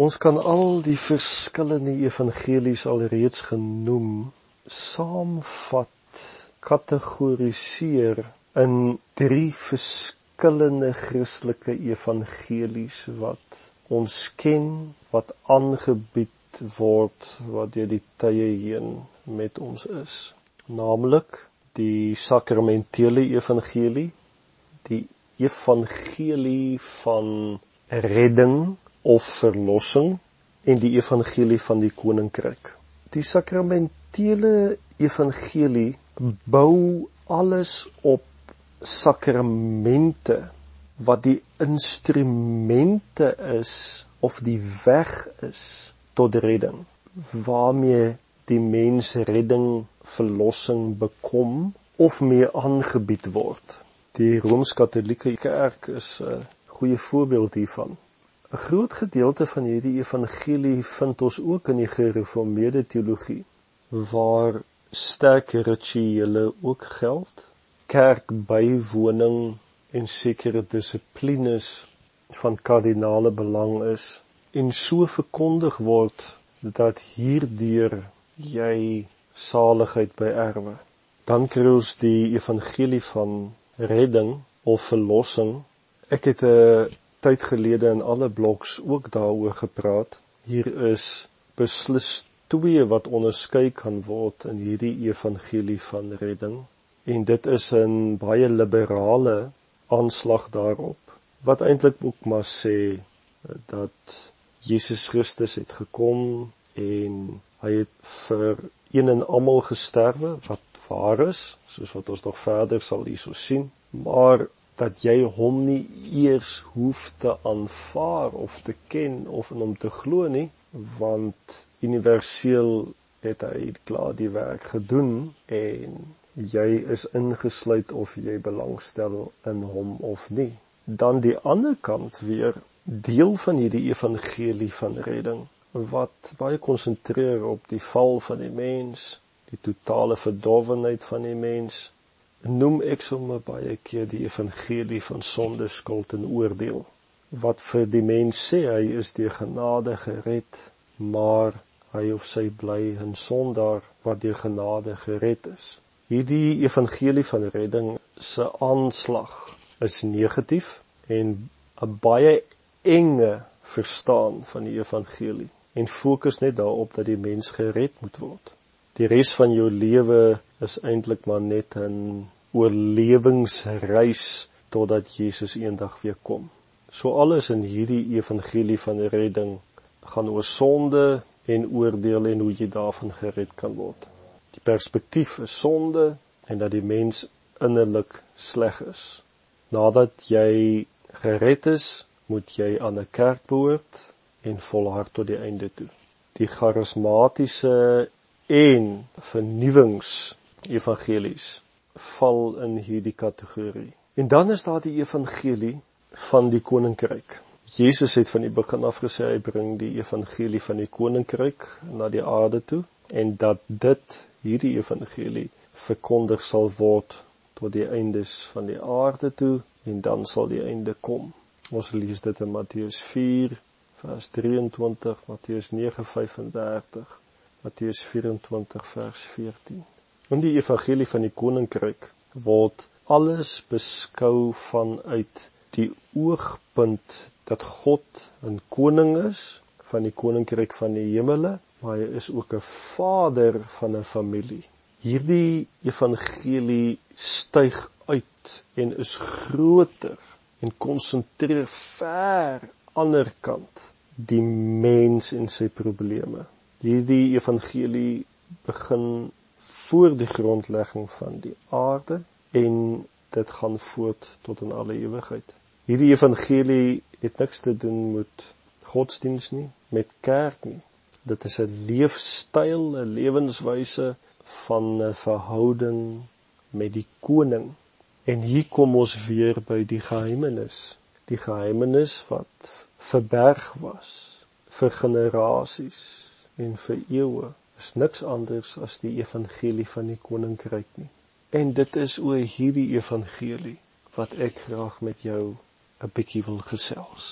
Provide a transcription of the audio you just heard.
Ons kan al die verskillende evangelies alreeds genoem saamvat, kategoriseer in drie verskillende Christelike evangelies wat ons ken, wat aangebied word wat deur die tye heen met ons is. Naamlik die sakramentele evangelie, die evangelie van redding of verlossing en die evangelie van die koninkryk. Die sakramentele evangelie bou alles op sakramente wat die instrumente is of die weg is tot redding waarmee die mens redding verlossing bekom of mee aangebied word. Die Rooms-Katolieke Kerk is 'n goeie voorbeeld hiervan. 'n Groot gedeelte van hierdie evangelie vind ons ook in die gereformeerde teologie waar sterk rituele ook geld, kerkbywoning en sekere dissiplines van kardinale belang is en so verkondig word dat hierdeur jy saligheid beerwe. Dan kry ons die evangelie van redding of verlossing. Ek het 'n tyd gelede in alle bloks ook daaroor gepraat. Hier is beslis twee wat onderskei kan word in hierdie evangelie van redding en dit is 'n baie liberale aanslag daarop wat eintlik ook maar sê dat Jesus Christus het gekom en hy het vir een en almal gesterwe wat waar is soos wat ons nog verder sal hierso sien maar dat jy hom nie eers hoef te aanvaar of te ken of in hom te glo nie want universeel het hy klaar die werk gedoen en jy is ingesluit of jy belangstel in hom of nie. Dan die ander kant weer deel van hierdie evangelie van redding wat baie konsentreer op die val van die mens, die totale verdorwenheid van die mens. Noem ek sommer baie keer die evangelie van sonde, skuld en oordeel wat vir die mens sê hy is deur genade gered, maar hy of sy bly 'n sondaar wat deur genade gered is. Hierdie evangelie van redding se aanslag is negatief en 'n baie enge verstaan van die evangelie en fokus net daarop dat die mens gered moet word. Die res van jou lewe is eintlik maar net 'n oorlewingsreis totdat Jesus eendag weer kom. So alles in hierdie evangelie van redding gaan oor sonde en oordeel en hoe jy daarvan gered kan word. Die perspektief is sonde en dat die mens innerlik sleg is. Nadat jy gered is, moet jy aan 'n kerk behoort en volhard tot die einde toe. Die charismatiese en vernuwings evangelies val in hierdie kategorie. En dan is daar die evangelie van die koninkryk. Jesus het van die begin af gesê hy bring die evangelie van die koninkryk na die aarde toe en dat dit hierdie evangelie verkondig sal word tot die eindes van die aarde toe en dan sal die einde kom. Ons lees dit in Matteus 4 vers 23, Matteus 9:35, Matteus 24 vers 14. In die evangelie van die koninkryk word alles beskou vanuit die oogpunt dat God 'n koning is van die koninkryk van die hemele, maar hy is ook 'n vader van 'n familie. Hierdie evangelie styg uit en is groter en konsentreer ver ander kant die mens en sy probleme. Hierdie evangelie begin voor die grondlegging van die aarde en dit gaan voort tot in alle ewigheid. Hierdie evangelie het niks te doen met godsdiens nie, met kerk nie. Dit is 'n leefstyl, 'n lewenswyse van 'n verhouding met die koning. En hier kom ons weer by die geheimenis, die geheimenis wat verberg was vir generasies en vir eeue. Is niks anders as die evangelie van die koninkryk nie. En dit is oor hierdie evangelie wat ek graag met jou 'n bietjie wil gesels.